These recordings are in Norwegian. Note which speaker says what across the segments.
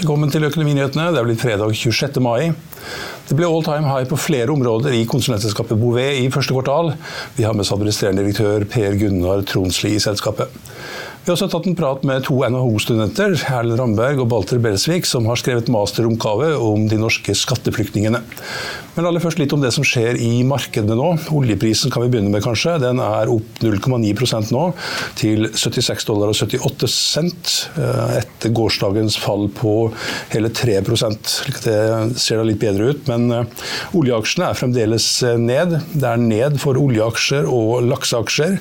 Speaker 1: Velkommen til Økonominyhetene. Det er blitt fredag 26. mai. Det ble all time high på flere områder i konsulentselskapet Bouvet i første kvartal. Vi har med oss administrerende direktør Per Gunnar Tronsli i selskapet. Vi har også tatt en prat med to NHO-studenter, Erlend Ramberg og Balter Belsvik, som har skrevet masteromgave om de norske skatteflyktningene. Men aller først litt om det som skjer i markedene nå. Oljeprisen kan vi begynne med, kanskje. Den er opp 0,9 nå, til 76 dollar og 78 cent, eh, etter gårsdagens fall på hele 3% Det ser da litt bedre ut, men eh, oljeaksjene er fremdeles eh, ned. Det er ned for oljeaksjer og lakseaksjer,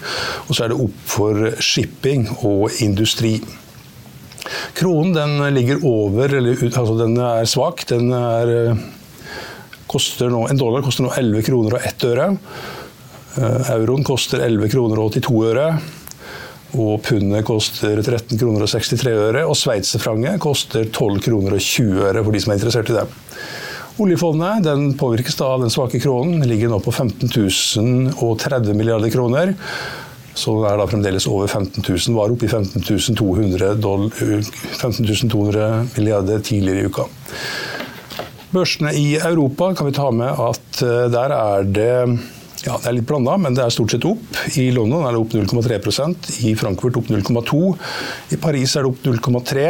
Speaker 1: og så er det opp for shipping og industri. Kronen den ligger over, eller altså den er svak. Den er, nå, en dollar koster nå 11 kroner og 1 øre. Eh, euroen koster 11 kroner og 82 øre. Og pundet koster 13 kroner og 63 øre. Og sveitserfranget koster 12 kroner og 20 øre, for de som er interessert i det. Oljefondet den påvirkes da av den svake kronen. Ligger nå på 15 030 milliarder kroner. Så den er da fremdeles over 15 000. Var oppe i 15 200, 15 200 milliarder tidligere i uka. Børsene i Europa kan vi ta med at eh, der er det ja, det er litt blanda, men det er stort sett opp. I London er det opp 0,3% i Frankfurt opp 0,2 I Paris er det opp 0,3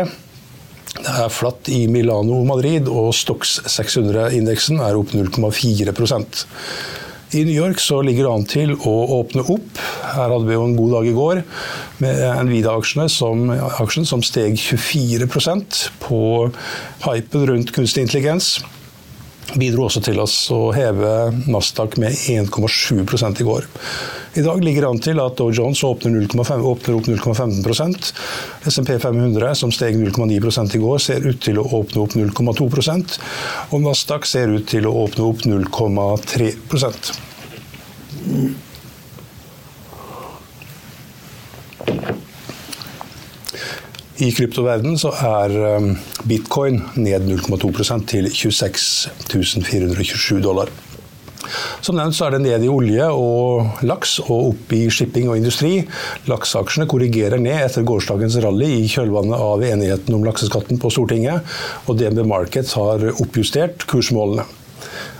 Speaker 1: Det er flatt i Milano og Madrid, og Stox 600-indeksen er opp 0,4 i New York så ligger det an til å åpne opp. Her hadde vi jo en god dag i går med Nvidia-aksjene som, som steg 24% på hypen rundt kunstig intelligens. Bidro også til oss å heve Nasdaq med 1,7 i går. I dag ligger det an til at Dow Jones åpner, 0,5, åpner opp 0,15 SMP 500, som steg 0,9 i går, ser ut til å åpne opp 0,2% Og Nasdaq ser ut til å åpne opp 0,3 I kryptoverden så er um, bitcoin ned 0,2 til 26 427 dollar. Som nevnt så er det ned i olje og laks og opp i shipping og industri. Lakseaksjene korrigerer ned etter gårsdagens rally i kjølvannet av enigheten om lakseskatten på Stortinget, og DNB Markets har oppjustert kursmålene.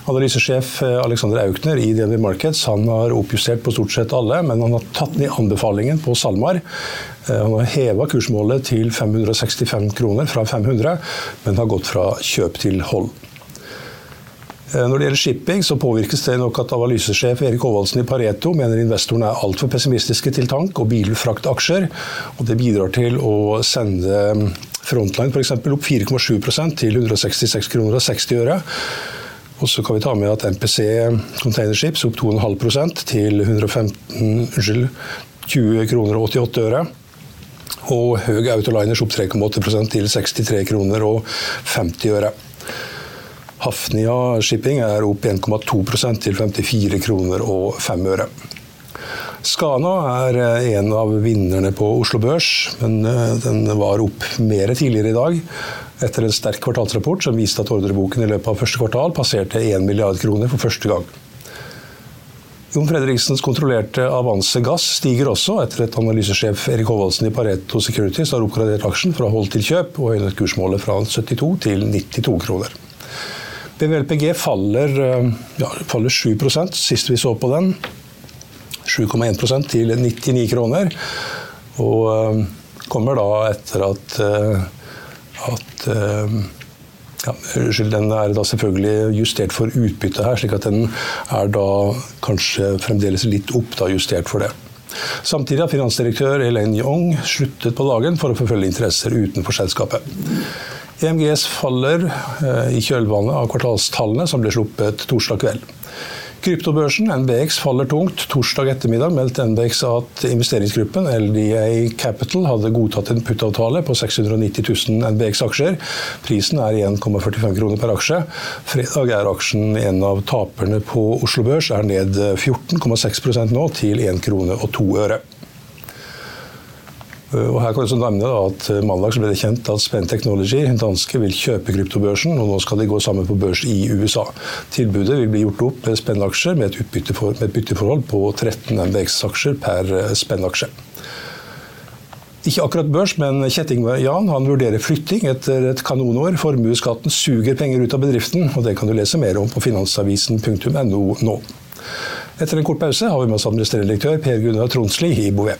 Speaker 1: Analysesjef eh, Alexander Aukner i DNB Markets han har oppjustert på stort sett alle, men han har tatt ned anbefalingen på SalMar. Eh, han har heva kursmålet til 565 kroner fra 500, men har gått fra kjøp til hold. Eh, når det gjelder shipping, så påvirkes det nok at analysesjef Erik Håvaldsen i Pareto mener investorene er altfor pessimistiske til tank- og bilfraktaksjer. og Det bidrar til å sende mm, Frontline f.eks. opp 4,7% til 166 kroner og 60 øre. Og så kan vi ta med at MPC Containerships opp 2,5 til 115, unnskyld, 20 kroner og 88 øre. Og Høg Autoliners opp 3,8% til 63 kroner og 50 øre. Hafnia Shipping er opp 1,2% til 54 kroner og 5 øre. Skana er eh, en av vinnerne på Oslo Børs, men eh, den var opp mer tidligere i dag. Etter en sterk kvartalsrapport som viste at ordreboken i løpet av første kvartal passerte 1 milliard kroner for første gang. Jon Fredriksens kontrollerte Avanse Gass stiger også, etter at analysesjef Erik Håvaldsen i Pareto Securities har oppgradert aksjen fra hold til kjøp og høynet kursmålet fra 72 til 92 kroner. BVLPG faller, ja, faller 7% sist vi så på den. 7,1% til 99 kroner. Og kommer da etter at, at ja, unnskyld, Den er da selvfølgelig justert for utbytte her, slik at den er da kanskje fremdeles litt opp da justert for det. Samtidig har finansdirektør Elaine Young sluttet på dagen for å forfølge interesser utenfor selskapet. EMGS faller eh, i kjølvannet av kvartalstallene som ble sluppet torsdag kveld. Kryptobørsen NBX faller tungt. Torsdag ettermiddag meldte NBX at investeringsgruppen LDA Capital hadde godtatt en puttavtale på 690 000 NBX-aksjer. Prisen er 1,45 kroner per aksje. Fredag er aksjen en av taperne på Oslo Børs, er ned 14,6% nå til 1 krone og 2 øre. Eh, og her kan jeg nevne at eh, Mandag ble det kjent at Spen Technology, danske, vil kjøpe kryptobørsen. og Nå skal de gå sammen på børs i USA. Tilbudet vil bli gjort opp med Spenn-aksjer med, med, et bytteforhold på 13 MBX-aksjer per eh, Spenn-aksje. Ikke akkurat børs, men Kjetting Jan han vurderer flytting etter et kanonår. Formuesskatten suger penger ut av bedriften, og det kan du lese mer om på finansavisen.no nå. Etter en kort pause har vi med oss administrerende direktør Per Gunnar Tronsli i Bouvet.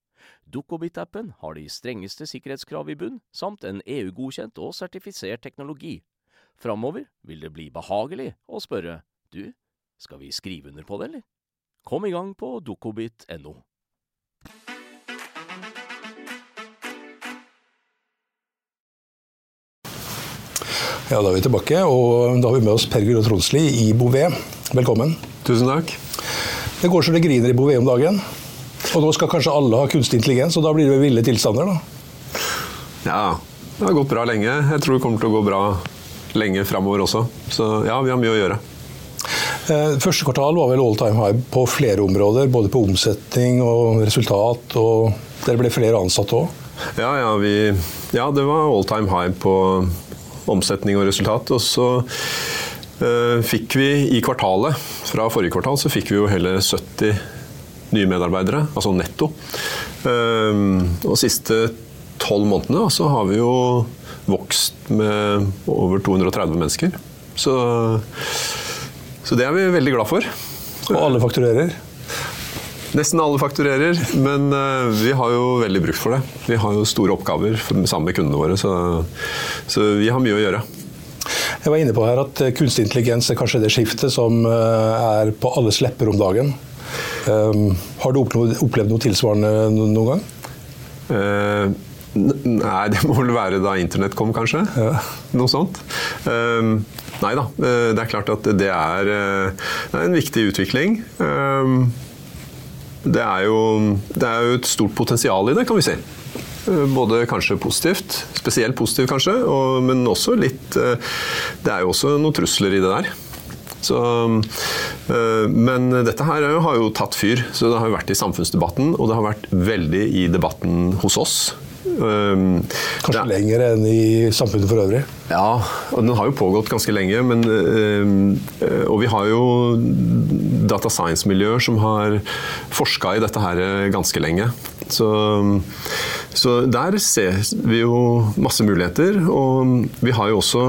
Speaker 2: Dukkobit-appen har de strengeste sikkerhetskrav i bunn, samt en EU-godkjent og sertifisert teknologi. Framover vil det bli behagelig å spørre du, skal vi skrive under på det, eller? Kom i gang på dukkobit.no.
Speaker 1: Ja, Da er vi tilbake, og da har vi med oss Per Guro Tronsli i Bouvet. Velkommen.
Speaker 3: Tusen takk.
Speaker 1: Det går så det griner i Bouvet om dagen. Og nå skal kanskje alle ha kunstig intelligens, og da blir det ville tilstander, da?
Speaker 3: Ja, det har gått bra lenge. Jeg tror det kommer til å gå bra lenge framover også. Så ja, vi har mye å gjøre.
Speaker 1: Eh, første kvartal var vel all time high på flere områder, både på omsetning og resultat. og Dere ble flere ansatte òg?
Speaker 3: Ja, ja, vi, ja, det var all time high på omsetning og resultat. Og så eh, fikk vi i kvartalet, fra forrige kvartal, så fikk vi jo hele 70 nye medarbeidere, altså netto. Ehm, og de siste tolv månedene så har vi jo vokst med over 230 mennesker. Så, så det er vi veldig glad for.
Speaker 1: Og alle fakturerer?
Speaker 3: Nesten alle fakturerer, men uh, vi har jo veldig bruk for det. Vi har jo store oppgaver sammen med kundene våre, så, så, vi har mye å gjøre.
Speaker 1: Jeg var inne på her at kunstig intelligens er kanskje det skiftet som uh, er på alles lepper om dagen. Um, har du opplevd noe tilsvarende noen gang?
Speaker 3: Uh, nei, det må vel være da internett kom, kanskje. Ja. Noe sånt. Um, nei da, eh, det er klart at det er, det er en viktig utvikling. Um, det er, jo, det er jo et stort potensial i det, kan vi si. Eh, både kanskje positivt, spesielt positivt kanskje, og, men også litt eh, Det er jo også noen trusler i det der. Så, øh, men dette her har jo tatt fyr. så Det har jo vært i samfunnsdebatten, og det har vært veldig i debatten hos oss.
Speaker 1: Um, Kanskje ja. lenger enn i samfunnet for øvrig?
Speaker 3: Ja, og den har jo pågått ganske lenge. Men, øh, og vi har jo data science-miljøer som har forska i dette her ganske lenge. Så, så, der ser vi jo masse muligheter. Og vi har jo også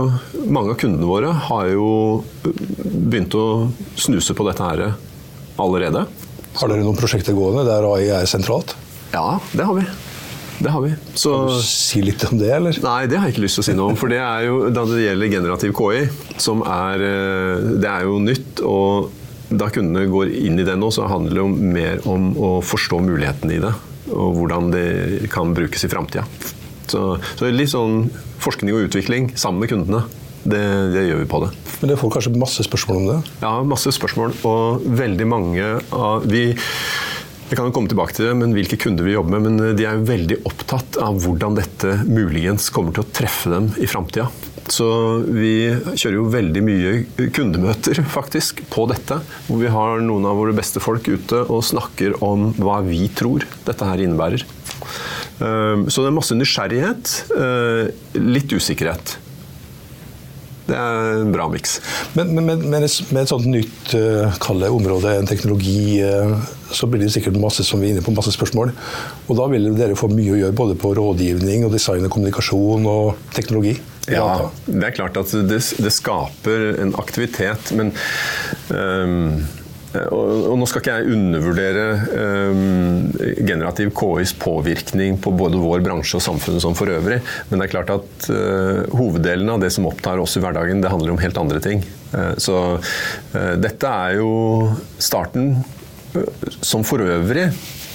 Speaker 3: Mange av kundene våre har jo begynt å snuse på dette her allerede.
Speaker 1: Har dere noen prosjekter gående der AI er sentralt?
Speaker 3: Ja, det har vi. Det har vi.
Speaker 1: Så, kan du si litt om det, eller?
Speaker 3: Nei, det har jeg ikke lyst til å si noe om. For det er jo, da det gjelder generativ KI, som er eh, Det er jo nytt. og da kundene går inn i det nå, så handler det jo mer om å forstå mulighetene i det. Og hvordan det kan brukes i framtida. Så, så litt sånn forskning og utvikling sammen med kundene. Det, det, gjør vi på det.
Speaker 1: Men dere får kanskje masse spørsmål om det?
Speaker 3: Ja, masse spørsmål. Og veldig mange av Vi jeg kan jo komme tilbake til det, men hvilke kunder vi jobber med. Men de er veldig opptatt av hvordan dette muligens kommer til å treffe dem i framtida. Så vi kjører jo veldig mye kundemøter faktisk på dette. Hvor vi har noen av våre beste folk ute og snakker om hva vi tror dette her innebærer. Eh, så det er masse nysgjerrighet, eh, litt usikkerhet. Det er en bra miks.
Speaker 1: Men, men, men, med et sånt nytt uh, område, en teknologi, uh, så blir det sikkert masse som vi er inne på, masse spørsmål. Og da vil dere få mye å gjøre både på rådgivning og design og kommunikasjon og teknologi.
Speaker 3: Ja, det er klart at det, det skaper en aktivitet, men um og, nå skal ikke jeg undervurdere um, generativ KIs påvirkning på både vår bransje og samfunnet som for øvrig, men det er klart at uh, hoveddelen av det som opptar oss i hverdagen, det handler om helt andre ting. Uh, så uh, dette er jo starten som for øvrig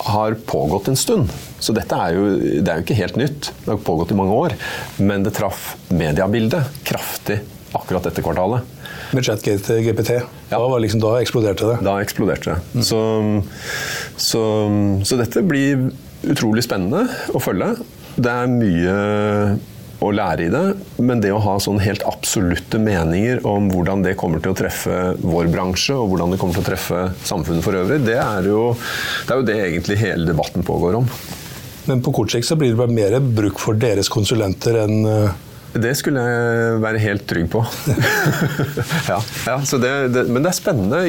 Speaker 3: har pågått en stund. Så dette er jo, det er jo ikke helt nytt. Det har pågått i mange år. Men det traff mediebildet kraftig akkurat dette kvartalet.
Speaker 1: Med ChatGate GPT. Ja. Da, liksom, da, eksploderte det.
Speaker 3: Da eksploderte det. Mm. Så, så, så, dette blir utrolig spennende å følge. Det er mye å lære i det, men det å ha sånn helt absolutte meninger om hvordan det kommer til å treffe vår bransje, og hvordan det kommer til å treffe samfunnet for øvrig, det er jo det, er jo det egentlig hele debatten pågår om.
Speaker 1: Men på kort sikt så blir det bare mer bruk for deres konsulenter enn eh,
Speaker 3: det skulle jeg være helt trygg på. ja, ja det, det, men det er spennende.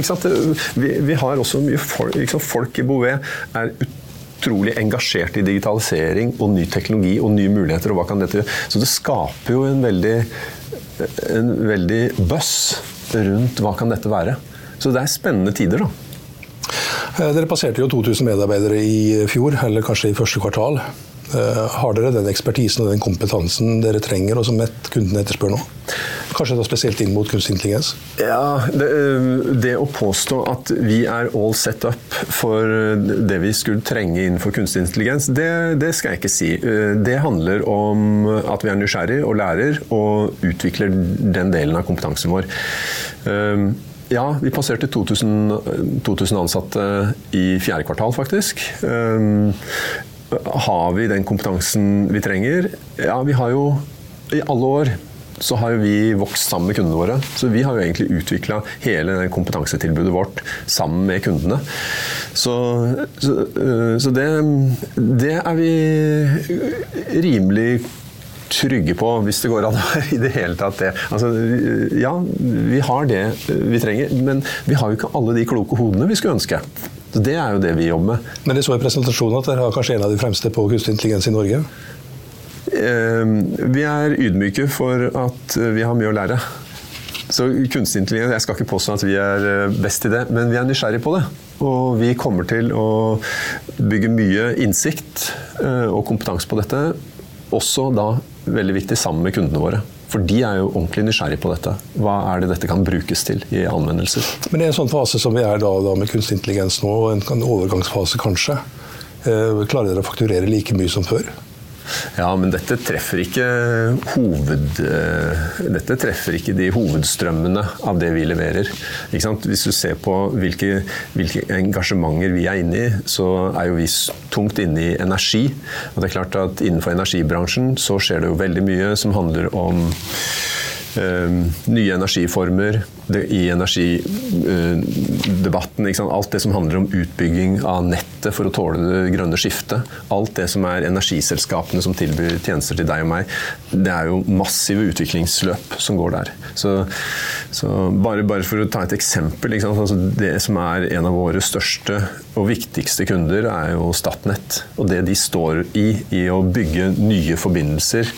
Speaker 3: Vi, vi, har også mye folk, folk i Bouvet er utrolig engasjert i digitalisering og ny teknologi og nye muligheter. og hva kan dette gjøre. Så det skaper jo en veldig, en veldig buzz rundt hva kan dette være. Så det er spennende tider, da.
Speaker 1: Eh, dere passerte jo 2000 medarbeidere i fjor, eller kanskje i første kvartal. Eh, har dere den ekspertisen og den kompetansen dere trenger, og som kundene etterspør nå? Kanskje da spesielt inn mot kunstig intelligens?
Speaker 3: Ja, det, eh, det, å påstå at vi er all set up for det vi skulle trenge innenfor kunstig intelligens, det, det skal jeg ikke si. Eh, det handler om at vi er nysgjerrig og lærer og utvikler den delen av kompetansen vår. Ja, vi passerte 2000, 2000 ansatte i fjerde kvartal, faktisk. Har vi den kompetansen vi trenger? Ja, vi har jo i alle år så har vi vokst sammen med kundene våre. Så vi har jo egentlig utvikla hele kompetansetilbudet vårt sammen med kundene. Så, så, øh, så det, det, er vi rimelig trygge på, hvis det går an i det hele tatt det. Altså, ja, vi har det vi trenger, men vi har jo ikke alle de kloke hodene vi skulle ønske. Så Det er jo det vi jobber med.
Speaker 1: Men jeg så i presentasjonen at dere har kanskje en av de fremste på kunstig intelligens i Norge?
Speaker 3: Ehm, vi er ydmyke for at vi har mye å lære. Så kunstig intelligens, Jeg skal ikke påstå at vi er eh, best i det, men vi er nysgjerrige på det. Og vi kommer til å bygge mye innsikt eh, og kompetanse på dette. Også da veldig viktig sammen med kundene våre. For de er jo ordentlig nysgjerrige på dette. Hva er det dette kan brukes til i anvendelser?
Speaker 1: Men i en sånn fase som vi er da, da med kunstig intelligens nå, en overgangsfase kanskje, eh, klarer dere å fakturere like mye som før?
Speaker 3: Ja, men dette treffer ikke hoved... eh, Dette treffer ikke de hovedstrømmene av det vi leverer. Hvis du ser på hvilke, hvilke engasjementer vi er inne i, så er jo vi tungt inne i energi. Og det er klart at innenfor energibransjen så skjer det jo veldig mye som handler om nye energiformer i energidebatten. sant? Alt det som handler om utbygging av nettet for å tåle det grønne skiftet. Alt det som er energiselskapene som tilbyr tjenester til deg og meg. Det er jo massive utviklingsløp som går der. Så, så bare, bare for å ta et eksempel. Altså det som er en av våre største og viktigste kunder, er jo Statnett. Og det de står i, i å bygge nye forbindelser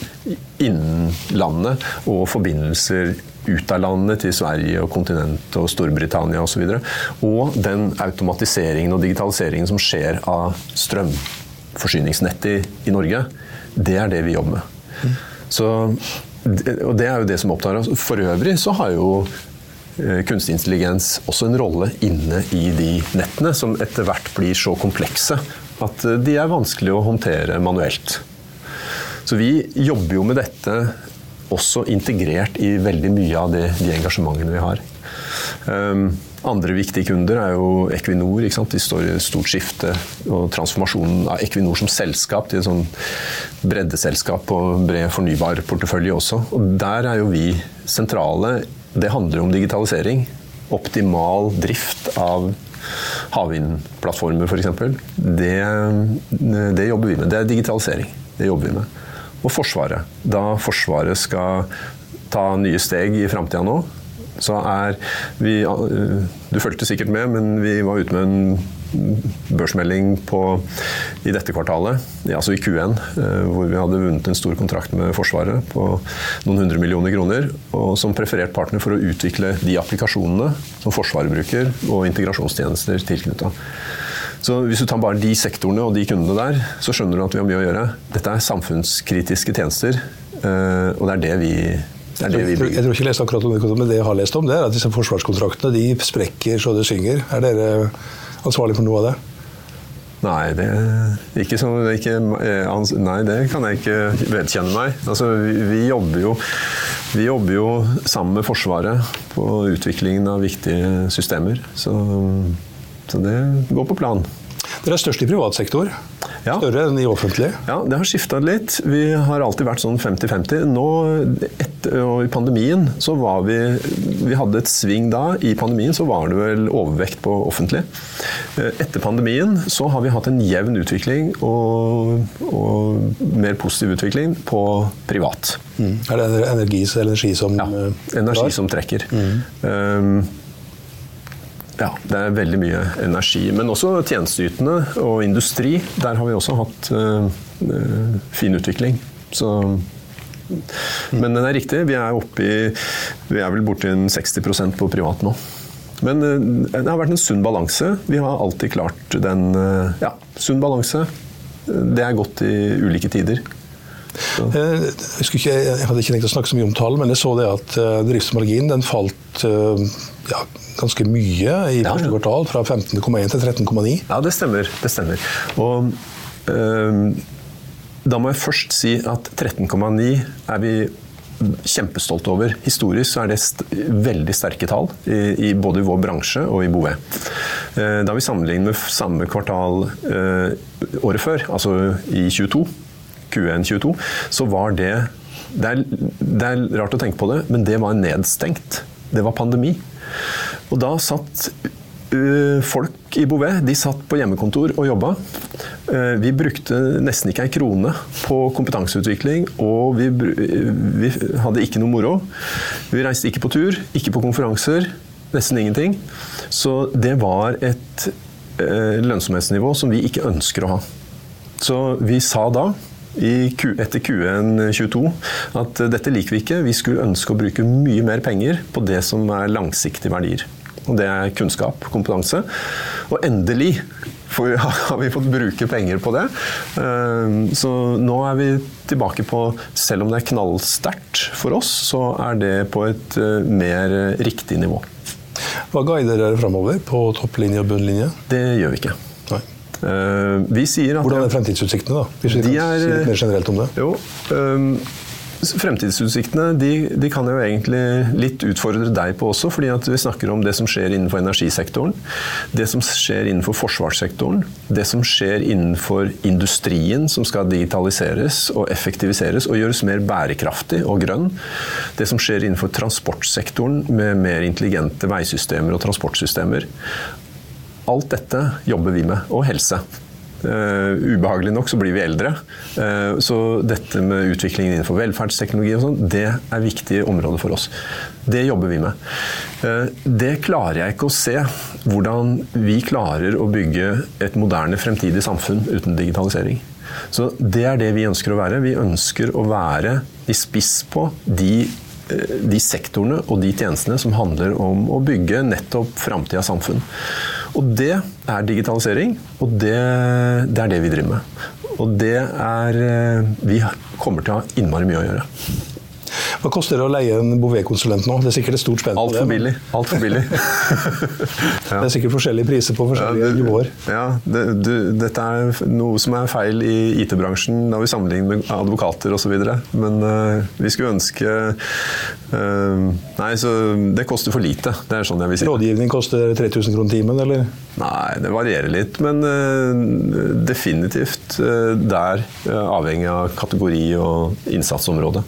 Speaker 3: innen landet og forbindelser ut av landet til Sverige og kontinentet og Storbritannia osv. Og, og den automatiseringen og digitaliseringen som skjer av strømforsyningsnettet i, i Norge, det er det vi jobber med. Så, og det er jo det som opptar oss. For øvrig så har jo eh, kunstig intelligens også en rolle inne i de nettene, som etter hvert blir så komplekse at eh, de er vanskelig å håndtere manuelt. Så vi jobber jo med dette også integrert i veldig mye av det, de engasjementene vi har. Um, andre viktige kunder er jo Equinor. De står i stort skifte og transformasjonen av Equinor som selskap til et sånn breddeselskap og bred fornybar portefølje også. Og der er jo vi sentrale. Det handler om digitalisering. Optimal drift av havvindplattformer f.eks. Det, det jobber vi med. Det er digitalisering. Det jobber vi med. Og Forsvaret. Da Forsvaret skal ta nye steg i framtida nå, så er vi Du fulgte sikkert med, men vi var ute med en børsmelding på, i dette kvartalet, altså i Q1, hvor vi hadde vunnet en stor kontrakt med Forsvaret på noen hundre millioner kroner. Og som preferert partner for å utvikle de applikasjonene som Forsvaret bruker, og integrasjonstjenester tilknytta. Så hvis du tar bare de sektorene og de kundene der, så skjønner du at vi har mye å gjøre. Dette er samfunnskritiske tjenester, og det er det vi det er det vi
Speaker 1: Jeg tror- jeg tror ikke jeg leste akkurat om det, men det jeg har lest om, det er at disse forsvarskontraktene de sprekker så det synger. Er dere ansvarlig for noe av det?
Speaker 3: Nei, det, ikke så, er ikke, eh, nei, det kan jeg ikke vedkjenne meg. Altså, vi, vi, jobber jo, vi jobber jo sammen med Forsvaret på utviklingen av viktige systemer. Så, så det går på plan.
Speaker 1: Dere er størst i privat sektor.
Speaker 3: Ja.
Speaker 1: Større enn i offentlig.
Speaker 3: Ja, det har skifta litt. Vi har alltid vært sånn 50-50. Nå, etter, og I pandemien så var vi Vi hadde et sving da. I pandemien så var det vel overvekt på offentlig. Eh, Etter pandemien så har vi hatt en jevn utvikling og, og mer positiv utvikling på privat.
Speaker 1: Er det energi, energi som
Speaker 3: Ja,
Speaker 1: eh,
Speaker 3: energi
Speaker 1: drar?
Speaker 3: som trekker. Um, ja, det er veldig mye energi. Men også tjenesteytende og industri. Der har vi også hatt uh, fin utvikling. Så Men den er riktig. Vi er oppe i Vi er vel borti en 60% på privat nå. Men uh, det har vært en sunn balanse. Vi har alltid klart den Ja, sunn balanse. Det er godt i ulike tider.
Speaker 1: Eh, Jeg, ikke, jeg hadde ikke tenkt å snakke så mye om tall, men jeg så det at eh, driftsmarginen falt eh, ja, ganske mye i
Speaker 3: Ja,
Speaker 1: første kvartal, fra 15,1 til 13,9.
Speaker 3: Ja, det stemmer. Det stemmer. Og øhm, da må jeg først si at 13,9 er vi kjempestolte over. Historisk så er det st veldig sterke tall, i, i både i vår bransje og i Boe. Eh, da vi sammenligner med samme kvartal eh, året før, altså i 22, Q1 22, så var det det er, det er rart å tenke på det, men det var nedstengt. Det var pandemi. Og da satt øh, folk i Bouvet de satt på hjemmekontor og jobba. Eh, vi brukte nesten ikke ei krone på kompetanseutvikling, og vi, bru- vi hadde ikke noe moro. Vi reiste ikke på tur, ikke på konferanser. Nesten ingenting. Så det var et lønnsomhetsnivå som vi ikke ønsker å ha. Så vi sa da, Q, etter Q1 22, at dette liker vi ikke. Vi skulle ønske å bruke mye mer penger på det som er langsiktige verdier. Og det er kunnskap, kompetanse. Og endelig for, har vi fått bruke penger på det. Eh, Så nå er vi tilbake på Selv om det er knallsterkt for oss, så er det på et eh, mer riktig nivå.
Speaker 1: Hva guider dere framover på topplinje og bunnlinje?
Speaker 3: Det gjør vi ikke. Eh, vi sier at
Speaker 1: Hvordan er fremtidsutsiktene, da? Hvis vi
Speaker 3: De
Speaker 1: kan
Speaker 3: er-
Speaker 1: si litt mer generelt om det.
Speaker 3: Jo, um, Fremtidsutsiktene de, de kan jeg jo egentlig litt utfordre deg på også, fordi at vi snakker om det som skjer innenfor energisektoren, det som skjer innenfor forsvarssektoren, det som skjer innenfor industrien som skal digitaliseres og effektiviseres og gjøres mer bærekraftig og grønn, det som skjer innenfor transportsektoren med mer intelligente veisystemer og transportsystemer. Alt dette jobber vi med, og helse. Uh, ubehagelig nok så blir vi eldre. Uh, så dette med utviklingen innenfor velferdsteknologi og sånn, det er viktige områder for oss. Det jobber vi med. Uh, det klarer jeg ikke å se hvordan vi klarer å bygge et moderne fremtidig samfunn uten digitalisering. Så det er det vi ønsker å være. Vi ønsker å være i spiss på de de sektorene og de tjenestene som handler om å bygge nettopp framtidas samfunn. Og det er digitalisering, og det, det, er det vi driver med. Og det er Vi kommer til å ha innmari mye å gjøre.
Speaker 1: Hva koster det å leie en Bouvet-konsulent nå? Det er sikkert et stort spenn.
Speaker 3: Altfor billig. Alt for billig.
Speaker 1: Det er sikkert forskjellige priser på forskjellige
Speaker 3: ja, det,
Speaker 1: nivåer.
Speaker 3: Ja, det, du, dette er noe som er feil i IT-bransjen når vi sammenligner med advokater osv. Men uh, vi skulle ønske uh, Nei, så det koster for lite. Det er sånn jeg vil si.
Speaker 1: Rådgivning koster 3000 kroner timen, eller?
Speaker 3: Nei, det varierer litt. Men uh, definitivt der, avhengig av kategori og innsatsområde.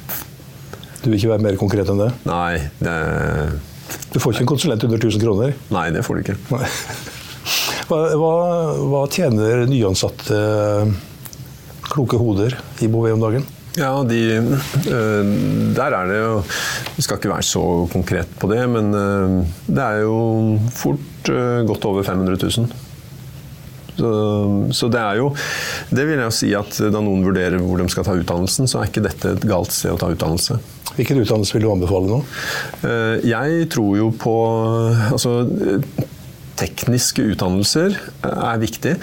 Speaker 1: Du vil ikke være mer konkret enn det?
Speaker 3: Nei. Det...
Speaker 1: Du får ikke en konsulent under 1000 kroner?
Speaker 3: Nei, det får du ikke.
Speaker 1: Hva, hva, hva, tjener nyansatte kloke hoder i Bouvet om dagen?
Speaker 3: Ja, de, Der er det jo Vi skal ikke være så konkret på det, men det er jo fort godt over 500 000. Så, så, det er jo Det vil jeg jo si at da noen vurderer hvor de skal ta utdannelsen, så er ikke dette et galt sted å ta utdannelse.
Speaker 1: Hvilken utdannelse vil du anbefale nå?
Speaker 3: Jeg tror jo på altså, Tekniske utdannelser er viktig,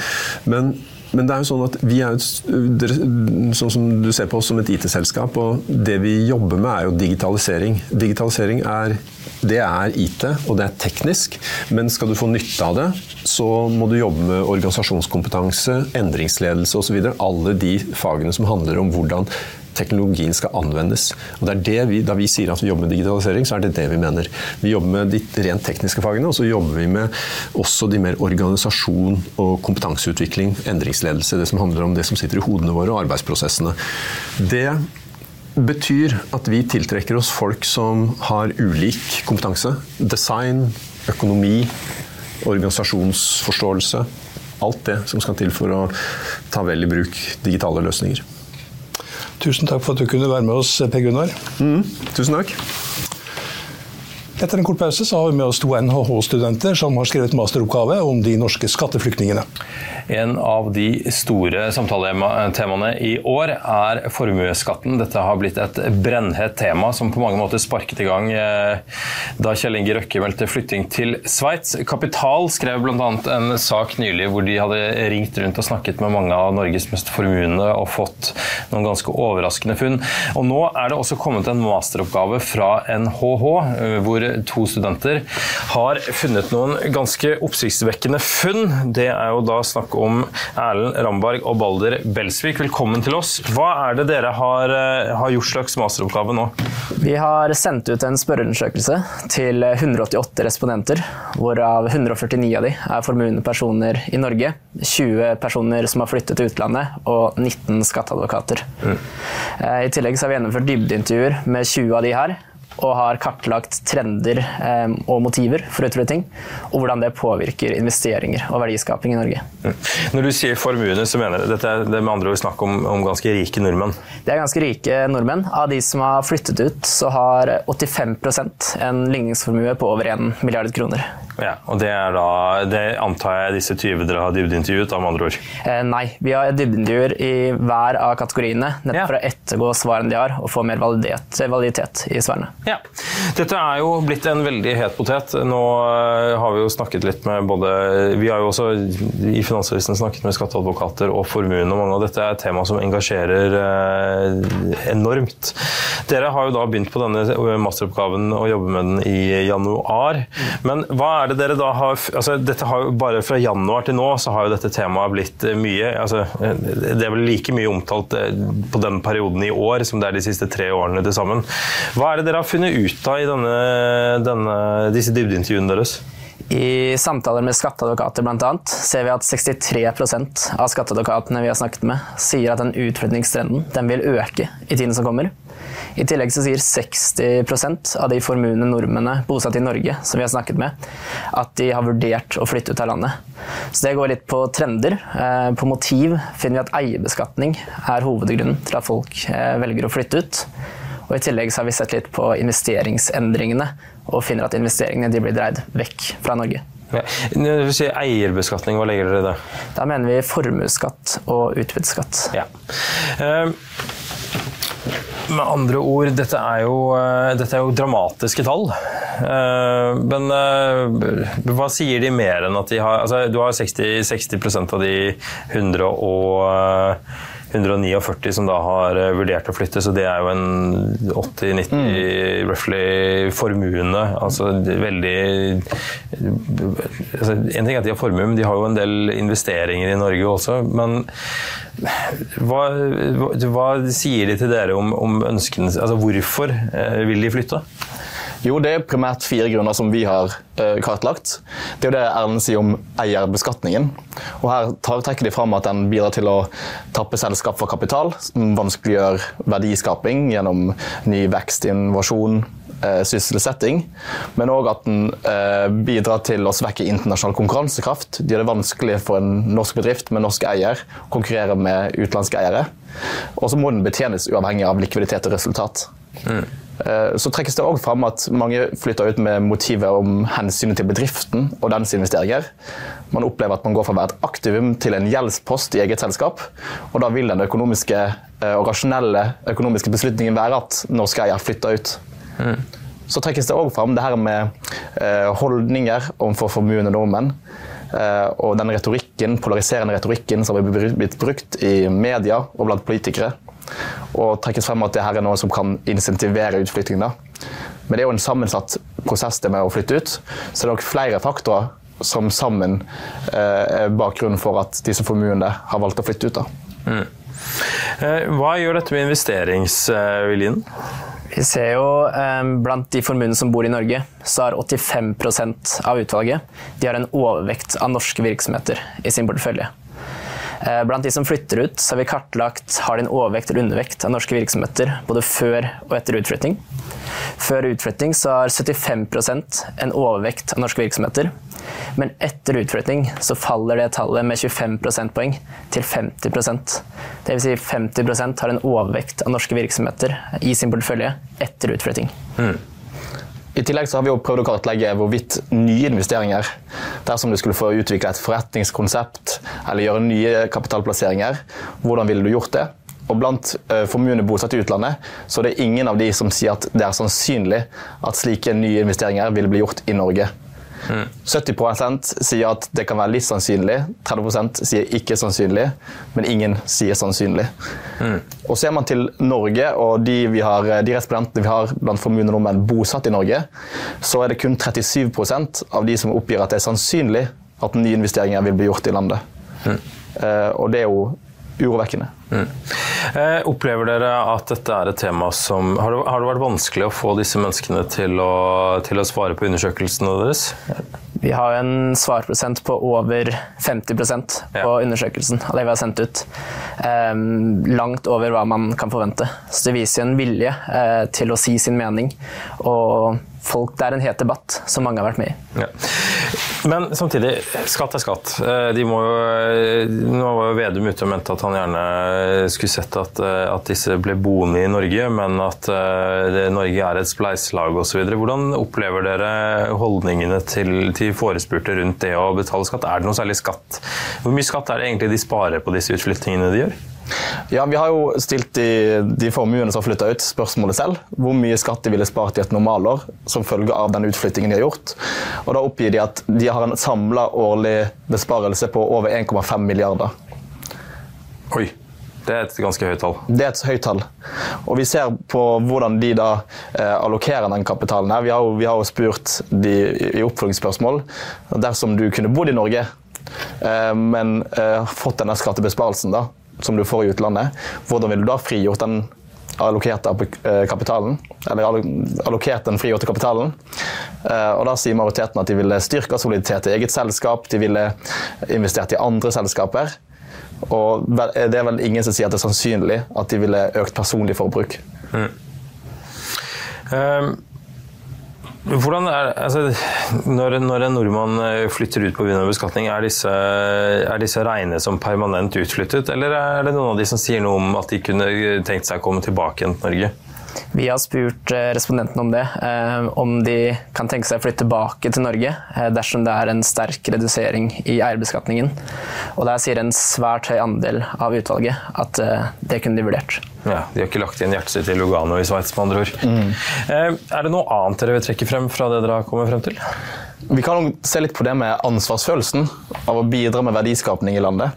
Speaker 3: men men det er jo sånn at vi er sånn som du ser på oss som et IT-selskap, og det vi jobber med er jo digitalisering. Digitalisering er, det er IT, og det er teknisk, men skal du få nytte av det, så må du jobbe med organisasjonskompetanse, endringsledelse osv. Alle de fagene som handler om hvordan teknologien skal anvendes. Og det er det vi, Da vi sier at vi jobber med digitalisering, så er det det vi mener. Vi jobber med de rent tekniske fagene, og så jobber vi med også de mer organisasjon og kompetanseutvikling, endringsledelse, det som handler om det som sitter i hodene våre, og arbeidsprosessene. Det betyr at vi tiltrekker oss folk som har ulik kompetanse. Design, økonomi, organisasjonsforståelse. Alt det som skal til for å ta vel i bruk digitale løsninger.
Speaker 1: Tusen takk for at du kunne være med oss, Per Gunnar.
Speaker 3: Mm, tusen takk.
Speaker 1: Etter en kort pause så har vi med oss to NHH-studenter som har skrevet masteroppgave om de norske skatteflyktningene.
Speaker 4: En av de store samtaletemaene i år er formuesskatten. Dette har blitt et brennhett tema som på mange måter sparket i gang da Kjell Inge Røkke meldte flytting til Sveits. Kapital skrev bl.a. en sak nylig hvor de hadde ringt rundt og snakket med mange av Norges mest formuende og fått noen ganske overraskende funn. Og nå er det også kommet en masteroppgave fra NHH hvor to studenter har funnet noen ganske oppsiktsvekkende funn. Det er jo da snakk om Erlend Ramberg og Balder Belsvik. Velkommen til oss. Hva er det dere har, har gjort slags masteroppgave nå?
Speaker 5: Vi har sendt ut en spørreundersøkelse til 188 respondenter, hvorav 149 av de er formuende personer i Norge, 20 personer som har flyttet til utlandet og 19 skatteadvokater. Mm. I tillegg har vi gjennomført dybdeintervjuer med 20 av de her og har kartlagt trender eh, og motiver for utflytting, og hvordan det påvirker investeringer og verdiskaping i Norge.
Speaker 4: Mm. Når du sier formuene, så mener du dette er det med andre ord snakk om, om, ganske rike nordmenn?
Speaker 5: Det er ganske rike nordmenn. Av de som har flyttet ut, så har 85% en ligningsformue på over 1 milliard kroner.
Speaker 4: Ja, og det da, det antar jeg disse 20 dere har dybdeintervjuet, med andre ord?
Speaker 5: Eh, nei, vi har dybdeintervjuer i hver av kategoriene, nettopp ja. for å ettergå svarene de har, og få mer validitet, validitet i svarene.
Speaker 4: Ja. Dette er jo blitt en veldig het potet. Nå har vi jo snakket litt med både Vi har jo også i Finansavisen snakket med skatteadvokater og formuen og mange av dette er et tema som engasjerer enormt. Dere har jo da begynt på denne masteroppgaven og jobber med den i januar. Men hva er det dere da har altså dette har jo Bare fra januar til nå så har jo dette temaet blitt eh, mye. altså Det er vel like mye omtalt eh, på den perioden i år som det er de siste tre årene til sammen. Hva er det dere har funnet ut av i denne, denne, disse dybdeintervjuene deres?
Speaker 5: I samtaler med skatteadvokater annet, ser vi at 63% av skatteadvokatene vi har snakket med, sier at den utflyttingstrenden den vil øke i tiden som kommer. I tillegg så sier 60% av de formuende nordmennene bosatt i Norge som vi har snakket med, at de har vurdert å flytte ut av landet. Så det går litt på trender. Eh, på motiv finner vi at eierbeskatning er hovedgrunnen til at folk eh, velger å flytte ut. Og I tillegg har vi sett litt på investeringsendringene og finner at investeringene blir dreid vekk fra Norge.
Speaker 4: Ja. Når du sier eierbeskatning, hva legger dere i det?
Speaker 5: Da mener vi formuesskatt og utbytteskatt.
Speaker 4: Ja. Uh, med andre ord, dette er jo, uh, dette er jo dramatiske tall. Uh, men hva sier de mer enn at de har altså, Du har 60, 60% av de 100 og 149 som da har eh, vurdert å flytte, så det er jo en 80-90 mm. roughly formuende. Altså veldig altså, En ting er at de har formue, men de har jo en del investeringer i Norge også. Men hva, hva sier de til dere om, om ønskene Altså hvorfor eh, vil de flytte?
Speaker 6: Jo, det er primært fire grunner som vi har uh, kartlagt. Det er jo det Erlend sier om eierbeskatningen. Og Her tar, trekker de fram at den bidrar til å tappe selskap for kapital, som vanskeliggjør verdiskaping gjennom ny vekst, innovasjon, uh, sysselsetting. Men òg at den uh, bidrar til å svekke internasjonal konkurransekraft. Det gjør det vanskelig for en norsk bedrift med norsk eier å konkurrere med utenlandske eiere. Og så må den betjenes uavhengig av likviditet og resultat. Mm. Eh, så trekkes det òg fram at mange flytter ut med motivet om hensynet til bedriften og dens investeringer. Man opplever at man går fra å være et aktivum til en gjeldspost i eget selskap. Og da vil den økonomiske eh, og rasjonelle økonomiske beslutningen være at norske eier flytter ut. Mm. Så trekkes det òg fram det her med eh, holdninger overfor formuende nordmenn. Og den retorikken, polariserende retorikken som er blitt brukt i media og blant politikere og trekkes frem at det her er noe som kan insentivere utflyttingen. Men det er jo en sammensatt prosess det med å flytte ut, så det er nok flere faktorer som sammen eh, er bakgrunnen for at disse formuene har valgt å flytte ut. Mm.
Speaker 4: Eh, hva gjør dette med investeringsviljen?
Speaker 5: Vi ser jo eh, Blant de formuene som bor i Norge, så har 85% av utvalget de har en overvekt av norske virksomheter i sin portefølje. Eh, blant de som flytter ut, har vi kartlagt har de en overvekt eller undervekt av norske virksomheter både før og etter utflytting. Før utflytting har 75% en overvekt av norske virksomheter. Men etter utflytting så faller det tallet med 25 prosentpoeng til 50% Dvs. Si 50% har en overvekt av norske virksomheter i sin portefølje etter utflytting. Mm.
Speaker 6: I tillegg har vi prøvd å kartlegge hvorvidt nye investeringer, dersom du skulle få utvikle et forretningskonsept eller gjøre nye kapitalplasseringer, hvordan ville du gjort det? Og Blant formuene bosatt i utlandet så er det ingen av de som sier at det er sannsynlig at slike nye investeringer ville bli gjort i Norge. Mm. 70 sier at det kan være litt sannsynlig, 30% sier ikke sannsynlig, men ingen sier sannsynlig. Mm. Og Ser man til Norge og de, vi har, de respondentene vi har blant formuende nordmenn bosatt i Norge, så er det kun 37% av de som oppgir at det er sannsynlig at nye investeringer vil bli gjort i landet. Mm. Uh, og det er jo urovekkende. Mm.
Speaker 4: Opplever dere at dette er et tema som Har det, har det vært vanskelig å få disse menneskene til å, til å svare på undersøkelsene deres?
Speaker 5: Vi har en svarprosent på over 50% på ja. undersøkelsen av det vi har sendt ut. Um, langt over hva man kan forvente. Så det viser en vilje uh, til å si sin mening. Og folk, det er en het debatt som mange har vært med i. Ja.
Speaker 4: Men samtidig, skatt er skatt. Eh, de må jo, eh, nå var jo Vedum ute og mente at han gjerne skulle sett at, at disse ble boende i Norge, men at det, Norge er et spleiselag osv. Hvordan opplever dere holdningene til, til forespurte rundt det å betale skatt? Er det noe særlig skatt? Hvor mye skatt er det egentlig de sparer på disse utflyttingene de gjør?
Speaker 6: Ja, Vi har jo stilt de, de formuene som har flytta ut, spørsmålet selv. Hvor mye skatt de ville spart i et normalår som følge av den utflyttingen de har gjort. Og Da oppgir de at de har en samla årlig besparelse på over 1,5 milliarder.
Speaker 4: Oi. Det er et ganske høyt tall.
Speaker 6: Det er et høyt tall. Og vi ser på hvordan de da eh, allokerer den kapitalen her. Vi har, vi har jo spurt de i oppfølgingsspørsmål dersom du kunne bodd i Norge, eh, men eh, fått denne skattebesparelsen da, som du får i utlandet, hvordan ville du da frigjort den allokerte eh, kapitalen, eller allokert den frigjorte kapitalen. Eh, og Da sier majoriteten at de ville styrka soliditet i eget selskap, de ville investert i andre selskaper. Og det er vel ingen som sier at det er sannsynlig at de ville økt personlig forbruk. Mm.
Speaker 4: Um, hvordan er, altså, når, når, en nordmann eh, flytter ut pga. beskatning, er disse, er disse regnet som permanent utflyttet, eller er det noen av de som sier noe om at de kunne tenkt seg å komme tilbake igjen til Norge?
Speaker 5: Vi har spurt eh, respondentene om det, eh, om de kan tenke seg å flytte tilbake til Norge eh, dersom det er en sterk redusering i eierbeskatningen. Og der sier en svært høy andel av utvalget at det kunne de vurdert.
Speaker 4: Ja, De har ikke lagt inn hjertet sitt i Lugano i Sveits, med andre ord. Mm. Er det noe annet dere vil trekke frem fra det dere har kommet frem til?
Speaker 6: Vi kan se litt på det med ansvarsfølelsen av å bidra med verdiskapning i landet.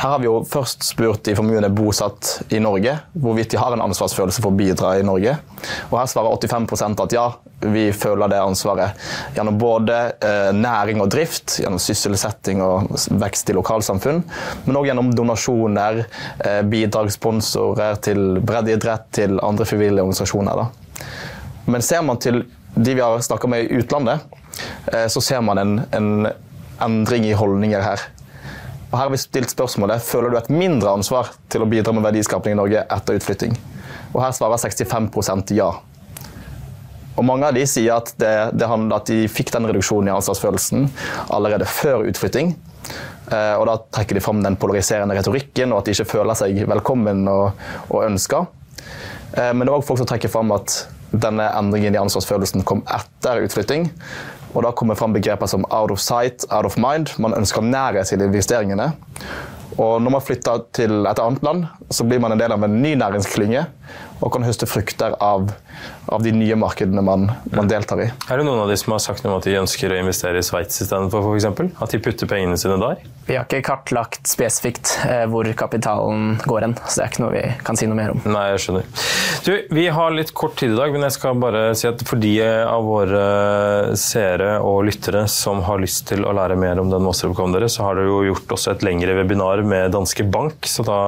Speaker 6: Her har vi jo først spurt de formuende bosatt i Norge hvorvidt de har en ansvarsfølelse for å bidra i Norge. Og Her svarer 85% at ja, vi føler det ansvaret. Gjennom både eh, næring og drift, gjennom sysselsetting og vekst i lokalsamfunn, men òg gjennom donasjoner, eh, bidragssponsorer til breddeidrett, til andre frivillige organisasjoner. Da. Men ser man til de vi har snakka med i utlandet, Eh, så ser man en, en endring i holdninger her. Og her har vi stilt spørsmålet føler du et mindre ansvar til å bidra med verdiskapning i Norge etter utflytting. Og her svarer 65% ja. Og Mange av de sier at, det, det at de fikk den reduksjonen i ansvarsfølelsen allerede før utflytting. Eh, og Da trekker de fram den polariserende retorikken og at de ikke føler seg velkommen og, og ønska. Eh, men det er òg folk som trekker fram at denne endringen i ansvarsfølelsen kom etter utflytting. Og Da kommer fram begreper som out of sight, out of mind. Man ønsker nærhet til investeringene. Og når man flytter til et annet land, så blir man en del av en ny næringsklynge og kan høste frukter av, av de nye markedene man, man, deltar i.
Speaker 4: Er det noen av de som har sagt noe om at de ønsker å investere i Sveits istedenfor f.eks.? At de putter pengene sine der?
Speaker 5: Vi har ikke kartlagt spesifikt eh, hvor kapitalen går hen, så det er ikke noe vi kan si noe mer om.
Speaker 4: Nei, jeg skjønner. Du, vi har litt kort tid i dag, men jeg skal bare si at for de av våre seere og lyttere som har lyst til å lære mer om den masteroppgaven deres, så har dere jo gjort også et lengre webinar med Danske Bank, så da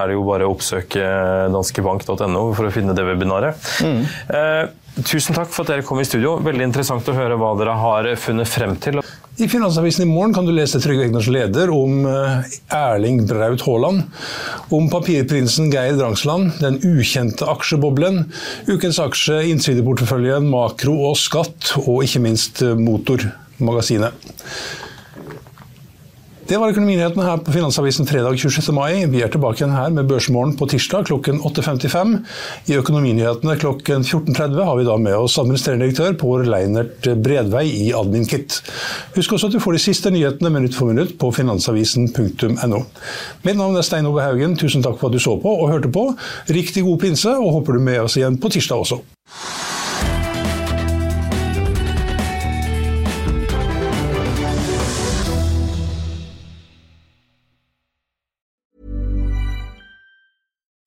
Speaker 4: er det jo bare å oppsøke danskebank.no for å finne det webinaret. Mm. Eh, tusen takk for at dere kom i studio. Veldig interessant å høre hva dere har funnet frem til.
Speaker 1: I Finansavisen i morgen kan du lese Trygve Egners leder om eh, Erling Braut Haaland, om papirprinsen Geir Drangsland, den ukjente aksjeboblen, ukens aksje, innsideporteføljen, makro og skatt, og ikke minst eh, Motormagasinet. Det var økonominyhetene her på Finansavisen fredag 26. mai. Vi er tilbake igjen her med Børsmorgen på tirsdag klokken 8.55. I Økonominyhetene klokken 14.30 har vi da med oss administrerende direktør Pål Leinert Bredvei i Adminkit. Husk også at du får de siste nyhetene minutt for minutt på finansavisen.no. Mitt navn er Stein Ove Haugen. Tusen takk for at du så på og hørte på. Riktig god pinse, og håper du med oss igjen på tirsdag også.